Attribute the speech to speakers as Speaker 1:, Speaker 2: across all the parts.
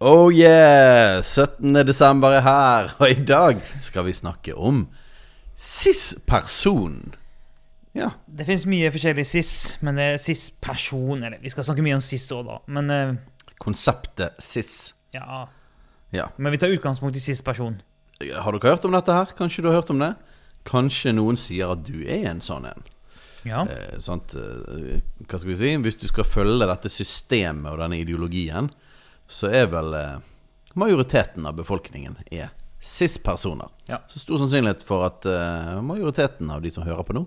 Speaker 1: Oh yeah! 17. desember er her, og i dag skal vi snakke om cis-person. Ja.
Speaker 2: Det finnes mye forskjellig cis, men det er cis-person eller Vi skal snakke mye om cis òg, da. Men eh,
Speaker 1: Konseptet cis.
Speaker 2: ja.
Speaker 1: Ja.
Speaker 2: Men vi tar utgangspunkt i cis-person.
Speaker 1: Har dere hørt om dette her? Kanskje du har hørt om det? Kanskje noen sier at du er en sånn en.
Speaker 2: Ja.
Speaker 1: Eh, sant? Eh, hva skal vi si? Hvis du skal følge dette systemet og denne ideologien, så er vel eh, majoriteten av befolkningen er cis-personer.
Speaker 2: Ja.
Speaker 1: Så stor sannsynlighet for at eh, majoriteten av de som hører på nå,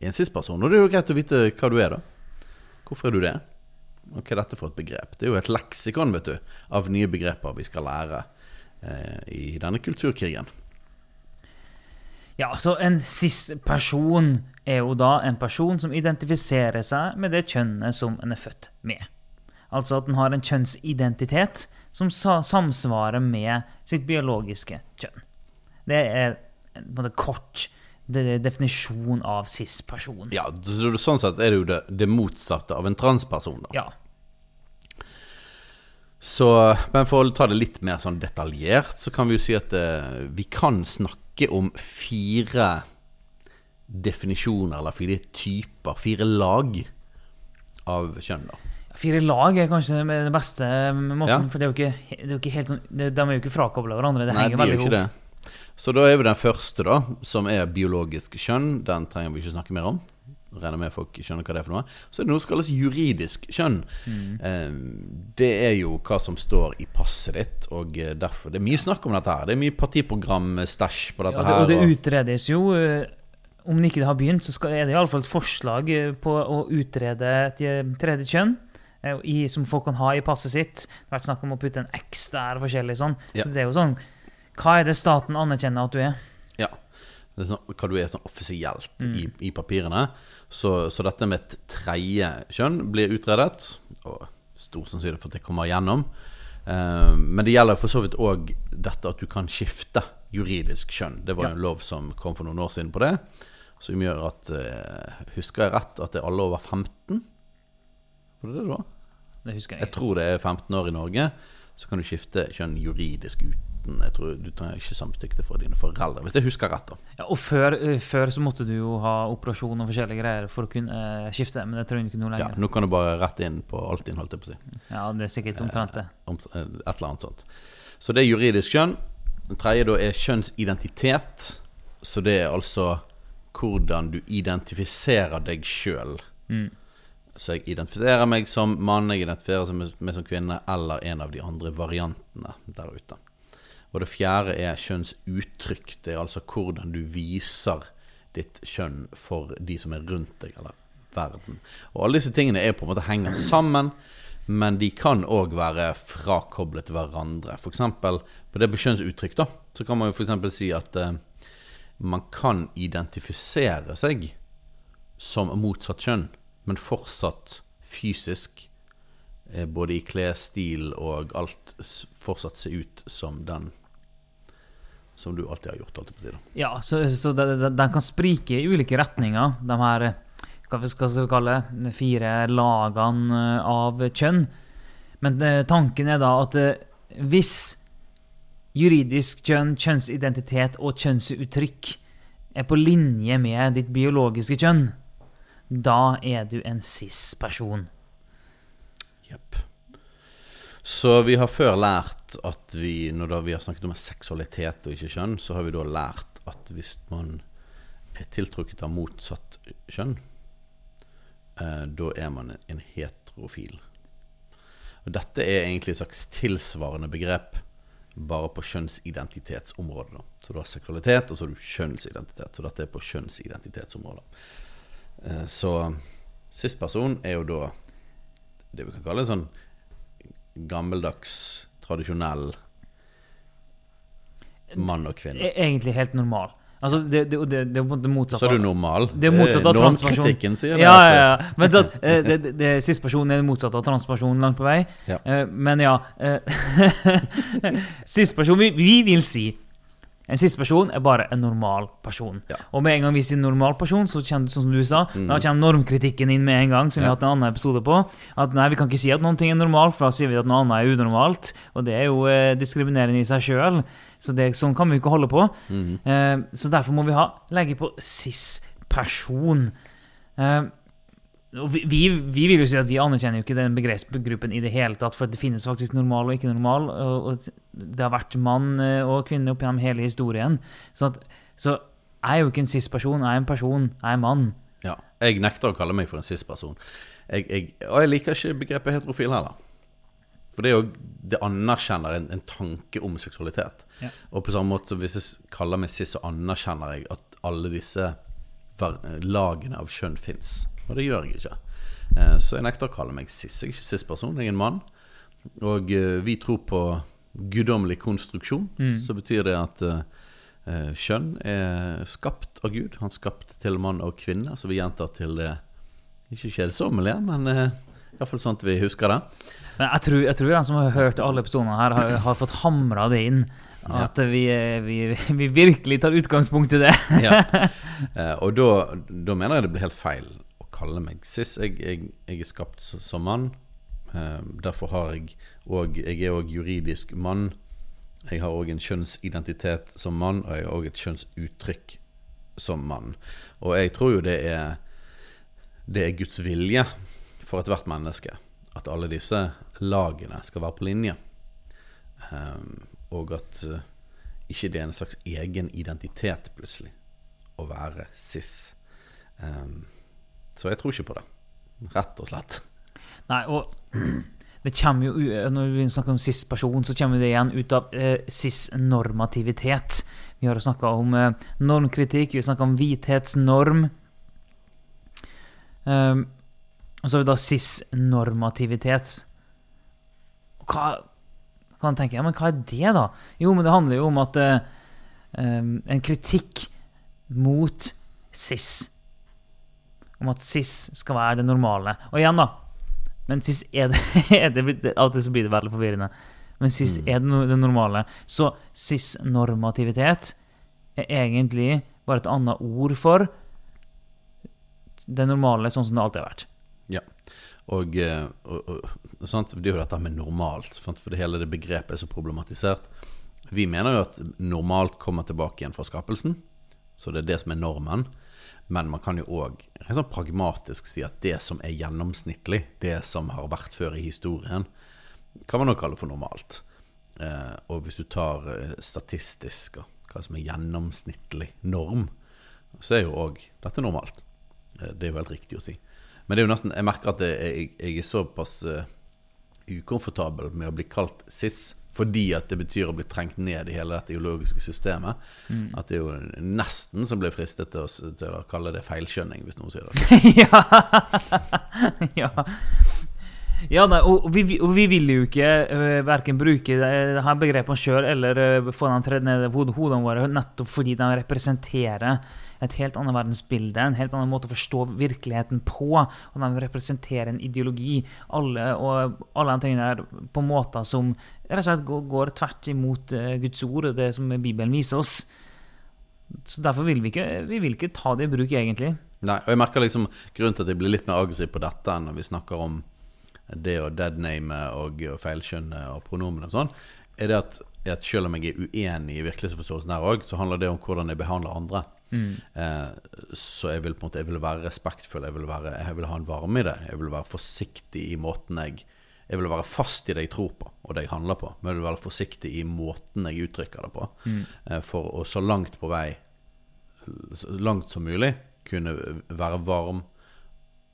Speaker 1: er en cis-person. Og det er jo greit å vite hva du er, da. Hvorfor er du det? Og hva er dette for et begrep? Det er jo et leksikon vet du, av nye begreper vi skal lære eh, i denne kulturkrigen.
Speaker 2: Ja, så en cis-person er jo da en person som identifiserer seg med det kjønnet som en er født med. Altså at den har en kjønnsidentitet som samsvarer med sitt biologiske kjønn. Det er en måte kort definisjon av cis-person.
Speaker 1: Ja, Sånn sett er det jo det, det motsatte av en transperson. da
Speaker 2: Ja.
Speaker 1: Så, Men for å ta det litt mer sånn detaljert, så kan vi jo si at uh, vi kan snakke om fire definisjoner, eller fire typer, fire lag av kjønn. da
Speaker 2: Fire lag er kanskje den beste måten,
Speaker 1: Ja.
Speaker 2: for det er ikke, det er helt sånn, de er jo ikke frakobla hverandre. Det
Speaker 1: Nei,
Speaker 2: henger
Speaker 1: de
Speaker 2: veldig
Speaker 1: ikke det. Så da er vi den første, da, som er biologisk kjønn. Den trenger vi ikke snakke mer om. Regner med folk skjønner hva det er for noe. Så er det noe som kalles juridisk kjønn. Mm. det er jo hva som står i passet ditt, og eh, derfor Det er mye snakk om dette her. Det er mye partiprogram-stæsj på dette
Speaker 2: Ja, det,
Speaker 1: her.
Speaker 2: og det
Speaker 1: og-
Speaker 2: utredes jo eh, Om det ikke har begynt, så skal, er det iallfall et forslag eh, på å utrede et eh, tredje kjønn. Eh, I, som folk kan ha i passet sitt. Det har vært snakk om å putte en X der. og forskjellig sånn.
Speaker 1: Ja.
Speaker 2: Så det er jo sånn Hva er det staten anerkjenner at du er?
Speaker 1: Ja. Det er sånn, hva du er sånn offisielt
Speaker 2: Mm.
Speaker 1: i, i papirene. Så, så dette med et tredje kjønn blir utredet, og stor sannsynlighet for at det kommer igjennom. Eh, men det gjelder for så vidt òg dette at du kan skifte juridisk kjønn. Det var jo en lov som kom for noen år siden på det. Som gjør at eh, Husker jeg rett at det er alle over 15? Var det det da?
Speaker 2: Det husker jeg.
Speaker 1: Jeg tror det er 15 år i Norge. Så kan du skifte kjønn juridisk uten Jeg tror Du trenger ikke samtykke fra dine foreldre, hvis jeg husker rett. da
Speaker 2: Ja, og før, eh, før så måtte du jo ha operasjon og forskjellige greier for å kunne eh, skifte, men det tror jeg ikke noe
Speaker 1: Ja. Nå kan du bare rette inn på Altinn, holdt jeg på å si.
Speaker 2: Ja, det er sikkert omtrent det.
Speaker 1: Om, eh, et eller annet sånt. Så det er juridisk kjønn. Den tredje da er kjønnsidentitet. Så det er altså hvordan du identifiserer deg sjøl.
Speaker 2: Mm.
Speaker 1: Så jeg identifiserer meg som mann, jeg identifiserer meg som kvinne, eller en av de andre variantene der ute. Og det fjerde er kjønnsuttrykk. Det er altså hvordan du viser ditt kjønn for de som er rundt deg, eller verden. Og alle disse tingene er på en måte henger sammen, men de kan òg være frakoblet hverandre. Eksempel, på det med kjønnsuttrykk, da, så kan man jo f.eks. si at eh, man kan identifisere seg som motsatt kjønn, men fortsatt fysisk, eh, både i klesstil og alt, fortsatt se ut som den som du alltid har gjort. Alltid på tiden.
Speaker 2: Ja, så, så de, de, de kan sprike i ulike retninger, de her hva skal vi kalle fire lagene eh, av kjønn. Men eh, tanken er da at hvis juridisk kjønn, kjønnsidentitet og kjønnsuttrykk er på linje med ditt biologiske kjønn, da er du en cis-person.
Speaker 1: Jepp. Så vi har før lært at vi, når vi har snakket om seksualitet og ikke kjønn, så har vi da lært at hvis man er tiltrukket av motsatt kjønn, eh, da er man en heterofil. Og dette er egentlig et slags tilsvarende begrep, bare på kjønnsidentitetsområdet. Da. Så du har seksualitet, og så har du kjønnsidentitet. Så dette er på kjønnsidentitetsområdet. Eh, Så sist person er jo da det vi kan kalle sånn gammeldags, tradisjonell mann og kvinne?
Speaker 2: E- Egentlig helt normal. Altså, det, det, det, det er på en måte motsatt
Speaker 1: Så er du normal?
Speaker 2: Det er motsatt av
Speaker 1: Eh,
Speaker 2: transperson.
Speaker 1: Normkritikken sier det.
Speaker 2: Ja, ja, ja. Men sånn, eh, det, det, siste person er det motsatte av transperson langt på vei.
Speaker 1: Ja.
Speaker 2: Men ja Siste person vi, vi vil si en siste person er bare en normal person.
Speaker 1: Ja.
Speaker 2: Og med en gang vi sier normal person, så kommer sånn som du sa, da kommer normkritikken inn med en gang, som vi
Speaker 1: Mm.
Speaker 2: Har hatt en annen episode på. At nei, vi kan ikke si at noen ting er normalt, for da sier vi at noe annet er unormalt. Og det er jo eh, diskriminerende i seg sjøl. Så det, sånn kan vi ikke holde på.
Speaker 1: Mm.
Speaker 2: Eh, så derfor må vi ha, legge på cis-person. Eh, vi, vi, vi vil jo si at vi anerkjenner jo ikke den begrepsgruppen i det hele tatt, for det finnes faktisk normal og ikke normal. Og, og det har vært mann eh, og kvinne opp gjennom hele historien. Så, at, så jeg er jo ikke en cis-person, jeg er en person, jeg er mann.
Speaker 1: Ja. Jeg nekter å kalle meg for en cis-person. Og jeg liker ikke begrepet heterofil heller. For det, er jo, det anerkjenner en, en tanke om seksualitet.
Speaker 2: Ja.
Speaker 1: Og på samme måte, hvis jeg kaller meg cis, så anerkjenner jeg at alle disse lagene av kjønn fins. Og det gjør jeg ikke. Eh, Så jeg nekter å kalle meg siss. Jeg er ikke siss person, jeg er en mann. Og eh, vi tror på guddommelig konstruksjon. Så betyr det at eh, kjønn er skapt av Gud. Han skapte til mann og kvinne, så vi gjentar til det ikke kjedsommelige, men iallfall sånn at vi husker det.
Speaker 2: Men jeg tror, jeg tror den som har hørt alle episodene her, har, har fått hamra det inn.
Speaker 1: Ja.
Speaker 2: At vi, vi, vi virkelig tar utgangspunkt i det.
Speaker 1: Ja. Og da, da mener jeg det blir helt feil å kalle meg cis. Jeg, jeg, jeg er skapt som mann. Eh, derfor har jeg òg Jeg er òg juridisk mann. Jeg har òg en kjønnsidentitet som mann, og jeg har òg et kjønnsuttrykk som mann. Og jeg tror jo det er Det er Guds vilje for ethvert menneske at alle disse lagene skal være på linje. Um, og at uh, ikke det er en slags egen identitet plutselig å være cis. Um, så jeg tror ikke på det. Rett og slett.
Speaker 2: Nei, og det jo, Når vi snakker om cis-person, så kommer det igjen ut av eh, cis-normativitet. Vi har snakka om eh, normkritikk, vi har snakka om hvithetsnorm. Um, og så har vi da cis-normativitet. Hva kan tenke ja, men hva er det, da? Jo, men det handler jo om at eh, um, En kritikk mot cis. Om at cis skal være det normale. Og igjen, da. Men cis er det, er det blitt- Alltid så blir det veldig forvirrende. Men cis er det, det normale. Så cis-normativitet er egentlig bare et annet ord for det normale, sånn som det alltid har vært.
Speaker 1: Ja. Og, eh, og, og sant? Det er jo dette med normalt, for det hele det begrepet er så problematisert. Vi mener jo at normalt kommer tilbake igjen fra skapelsen, så det er det som er normen. Men man kan jo òg sånn pragmatisk si at det som er gjennomsnittlig, det som har vært før i historien, kan man òg kalle for normalt. Eh, og hvis du tar eh, statistisk og hva som er gjennomsnittlig norm, så er jo òg dette normalt. Eh, det er jo helt riktig å si. Men det er jo nesten, jeg merker at jeg, jeg, er såpass uh, ukomfortabel med å bli kalt cis, fordi at det betyr å bli trengt ned i hele dette ideologiske systemet. At det er jo nesten som blir fristet til å, til å kalle det feilskjønning, hvis noen sier det.
Speaker 2: ja. ja. Ja, nei, og vi, og vi vil jo ikke uh, verken bruke det her begrepene sjøl eller uh, få dem tredd ned i hod- hodene våre, nettopp fordi de representerer et helt annet verdensbilde, en helt annen måte å forstå virkeligheten på. Og de representerer en ideologi. Alle, og alle de tingene der på måter som rett og slett går, går tvert imot uh, Guds ord og det som Bibelen viser oss. Så Derfor vil vi ikke, vi vil ikke ta det i bruk, egentlig.
Speaker 1: Nei, og jeg merker liksom Grunnen til at jeg blir litt mer aggressiv på dette enn når vi snakker om det å deadname og, og feilskjønne og pronomen og sånn, er det at, at selv om jeg er uenig i virkelighetsforståelsen her òg, så handler det om hvordan jeg behandler andre. Eh, så jeg vil på en måte Jeg vil være respektfull, jeg vil, være, jeg vil ha en varme i det. Jeg vil være forsiktig i måten jeg Jeg vil være fast i det jeg tror på, og det jeg handler på. Men jeg vil være forsiktig i måten jeg uttrykker det på. Eh, for å så langt på vei så langt som mulig kunne være varm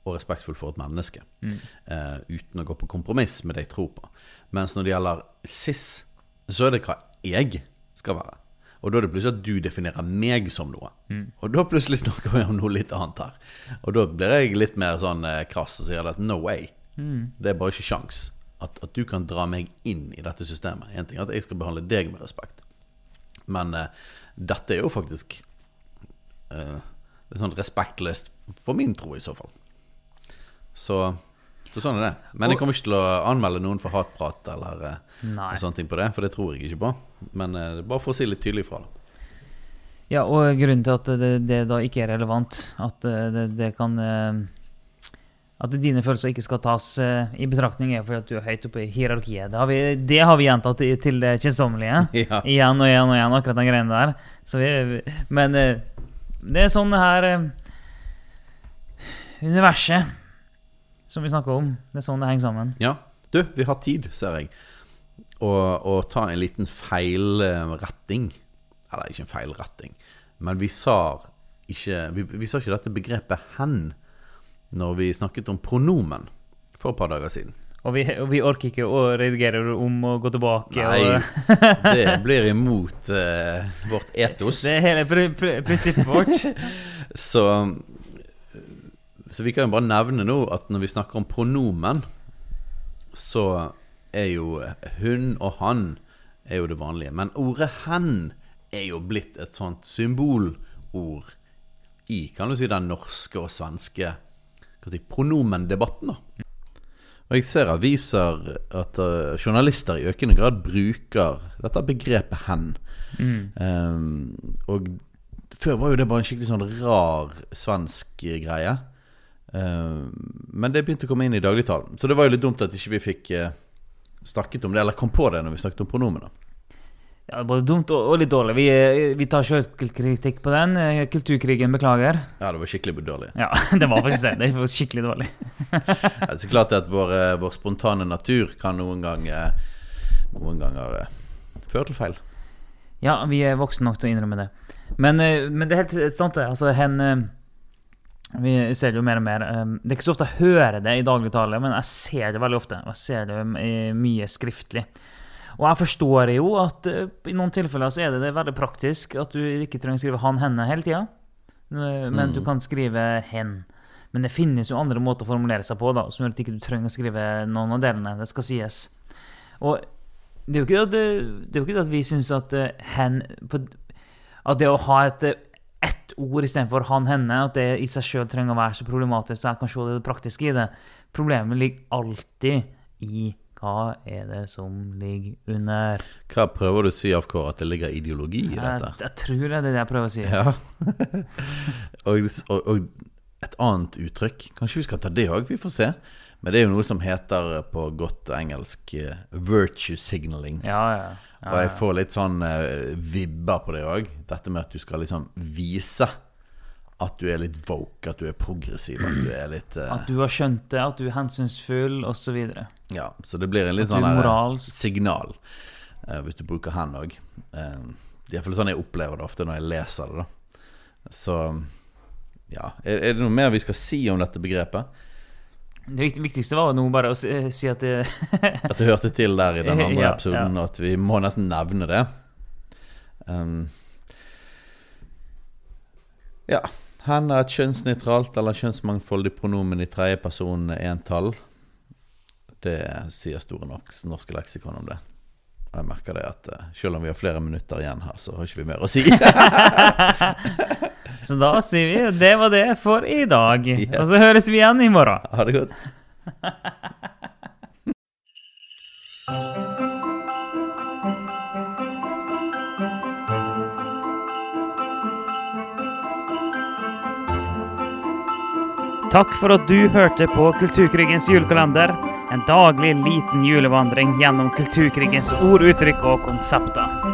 Speaker 1: og respektfull for et menneske. eh, uten å gå på kompromiss med det jeg tror på. Mens når det gjelder cis, så er det hva jeg skal være. Og da er det plutselig at du definerer meg som noe. Og da plutselig snakker vi om noe litt annet her. Og da blir jeg litt mer sånn eh, krass og sier at no way. Det er bare ikke sjans. At, at du kan dra meg inn i dette systemet. En ting er at jeg skal behandle deg med respekt. Men eh, dette er jo faktisk eh, det er sånn respektløst for min tro, i så fall. Så, så sånn er det. Men jeg kommer ikke til å anmelde noen for hatprat eller noe
Speaker 2: Nei.
Speaker 1: sånne ting på det, for det tror jeg ikke på. Men eh, bare for å si litt tydelig fra. da.
Speaker 2: Ja, og grunnen til at det, det da ikke er relevant, at eh, det, det kan eh, At dine følelser ikke skal tas eh, i betraktning, er fordi at du er høyt oppe i hierarkiet. Det har vi, det har vi gjentatt i- til det kjedsommelige.
Speaker 1: Ja.
Speaker 2: Igjen og igjen og igjen, akkurat den greiene der. Så vi, men eh, det er sånn det her eh, Universet som vi snakker om, det er sånn det henger sammen.
Speaker 1: Ja, du, vi har tid, ser jeg. Å å ta en liten feilretting. Eller ikke en feilretting, men vi sa ikke vi, vi sa ikke dette begrepet 'hen' når vi snakket om pronomen for et par dager siden.
Speaker 2: Og vi, og vi orker ikke å redigere om og gå tilbake.
Speaker 1: Nei, det blir imot uh, vårt etos.
Speaker 2: det er hele pr pr prinsippet vårt.
Speaker 1: Så, så vi kan jo bare nevne nå at når vi snakker om pronomen, så er jo hun og han er jo det vanlige. Men ordet 'hen' er jo blitt et sånt symbolord i kan du si, den norske og svenske si, pronomendebatten. da. Og jeg ser aviser at eh, journalister i økende grad bruker dette begrepet 'hen'.
Speaker 2: Mm.
Speaker 1: Um, og før var jo det bare en skikkelig sånn rar svensk greie. Um, men det begynte å komme inn i dagligtalen. Så det var jo litt dumt at ikke vi fikk uh, snakket om det, eller kom på det når vi snakket om pronomen.
Speaker 2: Ja, både dumt og, litt dårlig. Vi, vi tar sjølkritikk på den. Eh, Kulturkrigen beklager.
Speaker 1: Ja, det var skikkelig dårlig.
Speaker 2: Ja, det var faktisk det. Det var skikkelig dårlig.
Speaker 1: Ja, det er klart at vår, eh, vår spontane natur kan noen ganger Noen ganger føre til feil.
Speaker 2: Ja, vi er voksne nok til å innrømme det. Men, eh, men det er helt sant, det. Altså, hen eh, Vi ser det jo mer og mer. eh, Det er ikke så ofte jeg hører det i dagligtale, men jeg ser det veldig ofte. Og jeg ser det eh, mye skriftlig. Og jeg forstår jo at eh, i noen tilfeller så er det, det veldig praktisk at du ikke trenger å skrive han, henne hele tida. Men du kan skrive hen. Men det finnes jo andre måter å formulere seg på da, som gjør at du ikke trenger å skrive noen av delene. Det skal sies. Og det er jo ikke at, det er jo ikke det at vi syns at eh, hen på, At det å ha et eh, ord istedenfor han, henne, at det i seg sjøl trenger å være så problematisk, så jeg kan se det praktiske i det. Problemet ligger alltid i hva er det som ligger under.
Speaker 1: Hva prøver du å si, AFK, at det ligger ideologi i
Speaker 2: Jeg,
Speaker 1: dette?
Speaker 2: jeg tror det er det jeg prøver å si.
Speaker 1: Ja. og, og, og et annet uttrykk Kanskje vi skal ta det òg, vi får se. Men det er jo noe som heter på godt engelsk eh, virtue signaling.
Speaker 2: Ja, ja. ja,
Speaker 1: Og jeg får litt sånn uh, vibber på det òg. Dette med at du skal liksom vise at du er litt woke, at du er progressiv, at du er litt uh,
Speaker 2: At du har skjønt det, at du er hensynsfull, osv.
Speaker 1: Ja, så det blir en litt sånn signal, uh, hvis du bruker hen òg. Uh, iallfall sånn jeg opplever det ofte når jeg leser det. da Så ja. Er, er det noe mer vi skal si om dette begrepet?
Speaker 2: Det viktigste var nå bare å si, si at det,
Speaker 1: At det hørte til der i den andre
Speaker 2: Ja,
Speaker 1: episoden, og at vi må nesten nevne det. Um, ja. Hen er et kjønnsnøytralt eller kjønnsmangfoldig pronomen i tredje person entall. Det sier Store Norsk, norske leksikon om det. Og jeg merker det at eh, selv om vi har flere minutter igjen her, så har ikke vi mer å si.
Speaker 2: Så da sier vi det var det for i dag.
Speaker 1: Ja.
Speaker 2: Og så høres vi igjen i morgen.
Speaker 1: ha det godt.
Speaker 2: Takk for at du hørte på Kulturkrigens julekalender. En daglig liten julevandring gjennom kulturkrigens ord, uttrykk og konsepter.